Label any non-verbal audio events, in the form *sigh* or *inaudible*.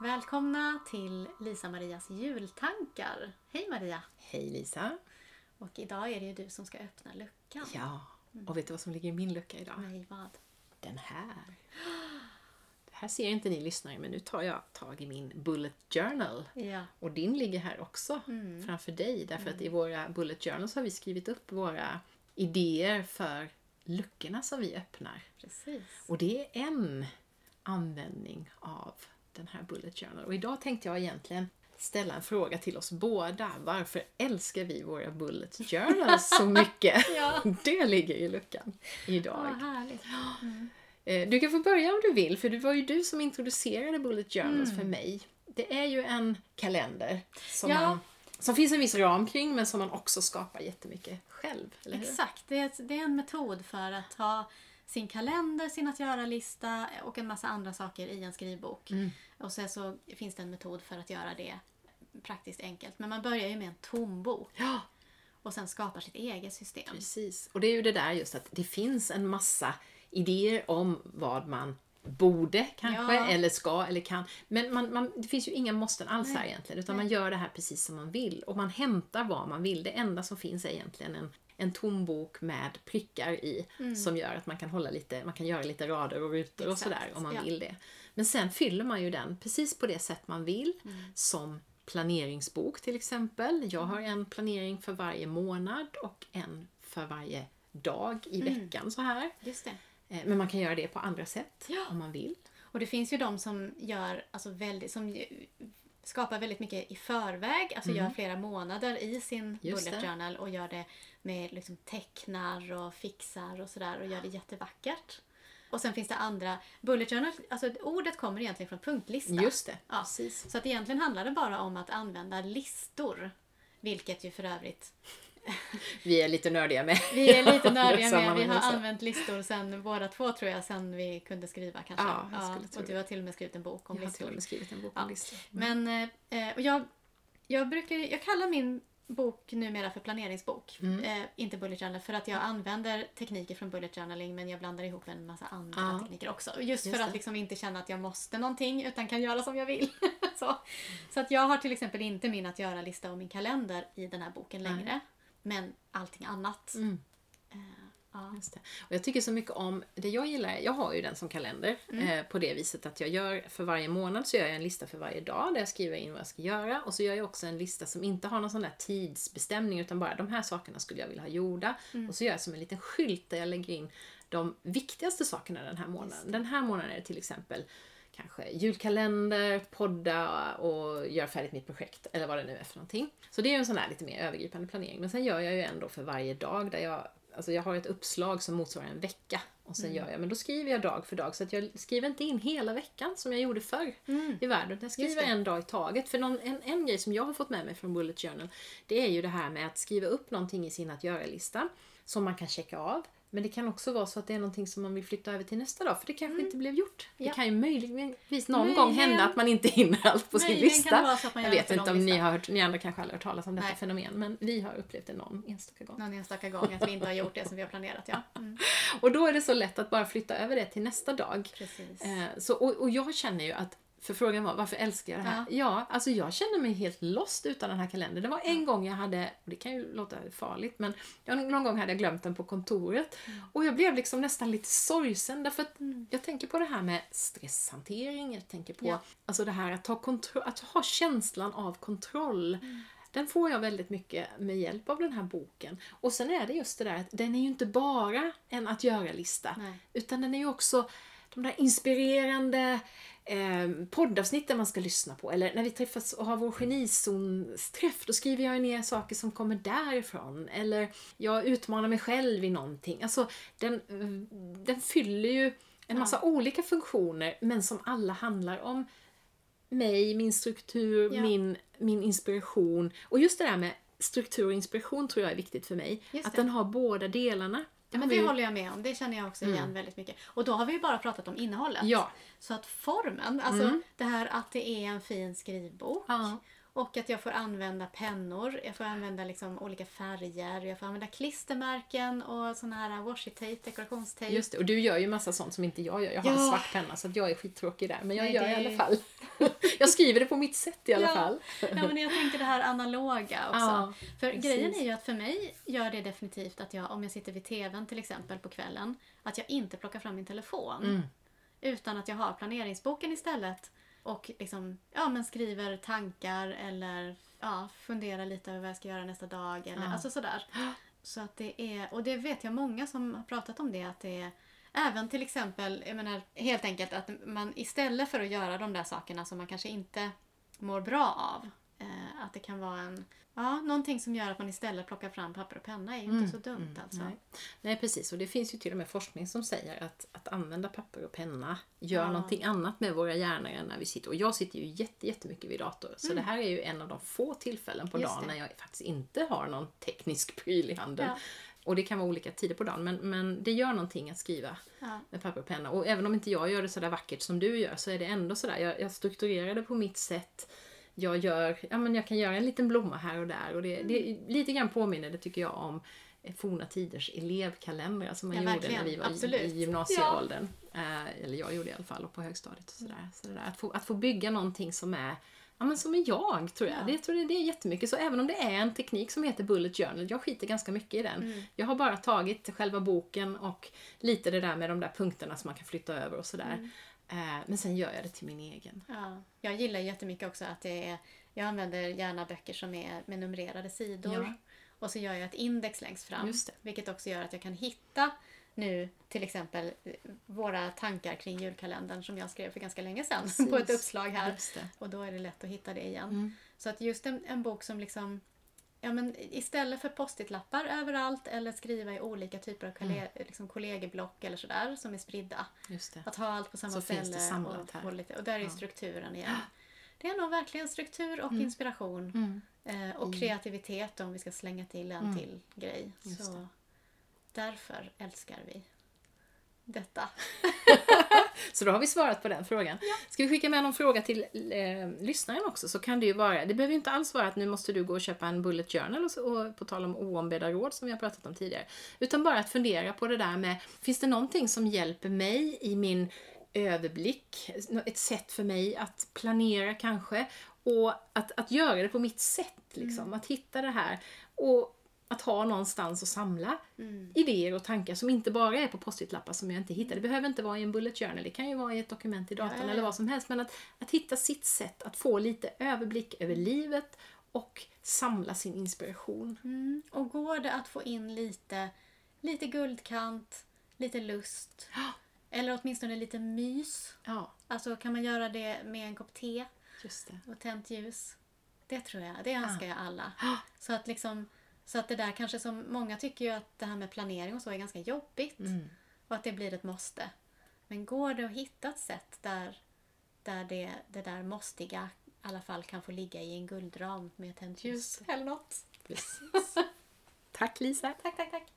Välkomna till Lisa-Marias jultankar. Hej Maria! Hej Lisa! Och idag är det ju du som ska öppna luckan. Ja, och vet du vad som ligger i min lucka idag? Nej, vad? Den här. Det här ser inte ni lyssnare, men nu tar jag tag i min bullet journal. Ja. Och din ligger här också framför dig, därför att i våra bullet journals har vi skrivit upp våra idéer för luckorna som vi öppnar. Precis. Och det är en användning av den här bullet journal. Och idag tänkte jag egentligen ställa en fråga till oss båda. Varför älskar vi våra bullet journals så *laughs* mycket? Ja. Det ligger i luckan idag. Härligt. Eh, Du kan få börja om du vill, för det var ju du som introducerade bullet journals Mm. för mig. Det är ju en kalender som, Ja. man, som finns en viss ram kring, men som man också skapar jättemycket själv. Exakt. Det är, det är en metod för att ha sin kalender, sin att göra-lista och en massa andra saker i en skrivbok. Mm. Och sen så finns det en metod för att göra det praktiskt enkelt. Men man börjar ju med en tom bok Ja, och sen skapar sitt eget system. precis. Och det är ju det där just att det finns en massa idéer om vad man borde kanske, Ja. eller ska eller kan. Men man, man, det finns ju inga måsten alls här egentligen, utan man gör det här precis som man vill. Och man hämtar vad man vill. Det enda som finns är egentligen en, en tom bok med prickar i, som gör att man kan, hålla lite, man kan göra lite rader och rutor och Exakt, sådär om man ja. vill det. Men sen fyller man ju den precis på det sätt man vill, som planeringsbok till exempel. Jag har en planering för varje månad och en för varje dag i veckan så här. Just det. Eh, Men man kan göra det på andra sätt Ja. om man vill. Och det finns ju de som gör alltså väldigt, som skapar väldigt mycket i förväg, alltså gör flera månader i sin Mm. Just bullet det. journal och gör det med liksom tecknar och fixar och sådär och gör det jättevackert. Och sen finns det andra, bullet journal, alltså ordet kommer egentligen från punktlista. Just det, Ja. precis. Så att egentligen handlar det bara om att använda listor. Vilket ju för övrigt Vi är lite nördiga med. vi är lite *laughs* nördiga med. Vi har använt listor sen båda två tror jag, sen vi kunde skriva kanske. Ja, jag tro och du har till och med skrivit en bok om Jag har till listor. och med skrivit en bok Ja. om listor. Men eh, och jag, jag, brukar, jag kallar min bok numera för planeringsbok. Mm. Eh, inte bullet journal för att jag använder tekniker från bullet journaling men jag blandar ihop en massa andra Ja. tekniker också. Just, Just för att liksom inte känna att jag måste någonting utan kan göra som jag vill. *laughs* så. så att jag har till exempel inte min att göra-lista och min kalender i den här boken längre. Men allting annat. Mm. Eh, ja. Och jag tycker så mycket om, det jag gillar, jag har ju den som kalender Mm. eh, på det viset att jag gör för varje månad så gör jag en lista för varje dag där jag skriver in vad jag ska göra och så gör jag också en lista som inte har någon sån där tidsbestämning utan bara de här sakerna skulle jag vilja ha gjorda Mm. och så gör jag som en liten skylt där jag lägger in de viktigaste sakerna den här månaden. Den här månaden är det till exempel kanske julkalender, podda och göra färdigt mitt projekt eller vad det nu är för någonting. Så det är en sån här lite mer övergripande planering. Men sen gör jag ju ändå för varje dag där jag Alltså jag har ett uppslag som motsvarar en vecka och sen gör jag, men då skriver jag dag för dag så att jag skriver inte in hela veckan som jag gjorde förr i världen. Jag skriver en dag i taget. För någon, en, en grej som jag har fått med mig från Bullet Journal det är ju det här med att skriva upp någonting i sin att göra-lista som man kan checka av. Men det kan också vara så att det är någonting som man vill flytta över till nästa dag för det kanske inte blev gjort. Det Ja. kan ju möjligtvis någon Möjligen. gång hända att man inte hinner allt på sin Möjligen lista. det att man jag vet inte om ni lista. har hört, ni andra kanske aldrig har hört talas om detta Nej. fenomen men vi har upplevt det någon enstaka gång. Någon enstaka gång att vi inte har gjort det som vi har planerat. Ja. Mm. *laughs* Och då är det så lätt att bara flytta över det till nästa dag. Precis. Eh, så, och, och jag känner ju att, för frågan var varför älskar jag det här? Ja. alltså jag känner mig helt lost utan den här kalendern. Det var en gång jag hade, och det kan ju låta farligt, men jag, någon gång hade jag glömt den på kontoret. Och jag blev liksom nästan lite sorgsen därför att jag tänker på det här med stresshantering, jag tänker på Ja. alltså det här att, ta kontro- att ha känslan av kontroll. Den får jag väldigt mycket med hjälp av den här boken. Och sen är det just det där att den är ju inte bara en att göra-lista. Utan den är ju också de där inspirerande eh, poddavsnitten man ska lyssna på. Eller när vi träffas och har vår genizonsträff, då skriver jag ner saker som kommer därifrån. Eller jag utmanar mig själv i någonting. Alltså, den, den fyller ju en massa olika funktioner, men som alla handlar om mig, min struktur, Ja. min, min inspiration. Och just det där med struktur och inspiration tror jag är viktigt för mig. Att den har båda delarna. Ja, men det vi håller jag med om. Det känner jag också igen väldigt mycket. Och då har vi ju bara pratat om innehållet. Ja. Så att formen, alltså det här att det är en fin skrivbok Ja. Och att jag får använda pennor, jag får använda liksom olika färger, jag får använda klistermärken och sån här washi tape, dekorationstejp. Just det, och du gör ju massa sånt som inte jag gör. Jag har en Ja. svart penna så att jag är skittråkig där. Men jag Nej, gör det i alla fall. *laughs* jag skriver det på mitt sätt i alla Ja. fall. Ja, men jag tänkte det här analoga också. Ja, För precis. grejen är ju att för mig gör det definitivt att jag, om jag sitter vid TVn till exempel på kvällen, att jag inte plockar fram min telefon. Mm. Utan att jag har planeringsboken istället och liksom, ja, men skriver tankar eller ja, funderar lite över vad jag ska göra nästa dag. Eller, Ja. Alltså sådär. Så att det är, och det vet jag många som har pratat om det, att det är Även till exempel, jag menar helt enkelt att man istället för att göra de där sakerna som man kanske inte mår bra av. Att det kan vara en, ja, någonting som gör att man istället plockar fram papper och penna är ju inte så dumt alltså. Nej. Nej, precis. Och det finns ju till och med forskning som säger att, att använda papper och penna gör Ja. någonting annat med våra hjärnor än när vi sitter. Och jag sitter ju jätte, jättemycket vid dator. Så det här är ju en av de få tillfällen på Mm. Just dagen det. när jag faktiskt inte har någon teknisk pryl i handen. Ja. Och det kan vara olika tider på dagen. Men, men det gör någonting att skriva Ja. med papper och penna. Och även om inte jag gör det sådär vackert som du gör så är det ändå sådär. Jag, jag strukturerar det på mitt sätt. Jag, gör, ja, men jag kan göra en liten blomma här och där. Och det, det Mm. lite grann påminner det tycker jag om eh, forna tiders elevkalendrar som man Ja, gjorde när vi var Absolut. i, gymnasieåldern. Eh, eller jag gjorde i alla fall, och på högstadiet. Och sådär. Så det där, att, få, att få bygga någonting som är Ja men som är jag, tror jag. Ja. Det, tror jag, det är jättemycket. Så även om det är en teknik som heter Bullet Journal, jag skiter ganska mycket i den. Mm. Jag har bara tagit själva boken och lite det där med de där punkterna som man kan flytta över och sådär. Mm. Eh, men sen gör jag det till min egen. Ja, jag gillar jättemycket också att det är, jag använder gärna böcker som är med numrerade sidor. Ja. Och så gör jag ett index längst fram. Vilket också gör att jag kan hitta nu till exempel eh, våra tankar kring julkalendern som jag skrev för ganska länge sedan Precis. *laughs* på ett uppslag här. Och då är det lätt att hitta det igen. Mm. Så att just en, en bok som liksom Ja, men istället för post-it-lappar överallt eller skriva i olika typer av kolle- Mm. liksom kollegieblock eller sådär som är spridda. Att ha allt på samma Så ställe. och, få lite, och där är Ja. strukturen igen. Det är nog verkligen struktur och Mm. inspiration. Mm. Eh, och kreativitet om vi ska slänga till en Mm. till grej. Just Så det. därför älskar vi detta. *laughs* Så då har vi svarat på den frågan. Ska vi skicka med någon fråga till eh, lyssnaren också så kan det ju vara, det behöver inte alls vara att nu måste du gå och köpa en bullet journal och, så, och på tal om oombedda råd som vi har pratat om tidigare. Utan bara att fundera på det där med, finns det någonting som hjälper mig i min överblick? Ett sätt för mig att planera kanske och att, att göra det på mitt sätt liksom. Att hitta det här och att ha någonstans att samla Mm. idéer och tankar som inte bara är på post-it-lappar som jag inte hittar. Det behöver inte vara i en bullet journal, det kan ju vara i ett dokument i datorn Ja, ja, eller ja. vad som helst. Men att, att hitta sitt sätt att få lite överblick över livet och samla sin inspiration. Mm. Och går det att få in lite, lite guldkant, lite lust eller åtminstone lite mys. Ja, Alltså kan man göra det med en kopp te och tänt ljus. Det tror jag, det önskar jag alla. Ja. Så att liksom så att det där kanske som många tycker ju att det här med planering och så är ganska jobbigt. Mm. Och att det blir ett måste. Men går det att hitta ett sätt där, där det, det där måstiga i alla fall kan få ligga i en guldram med tänt ljus eller något. Precis. *laughs* Tack Lisa! Tack, tack, tack.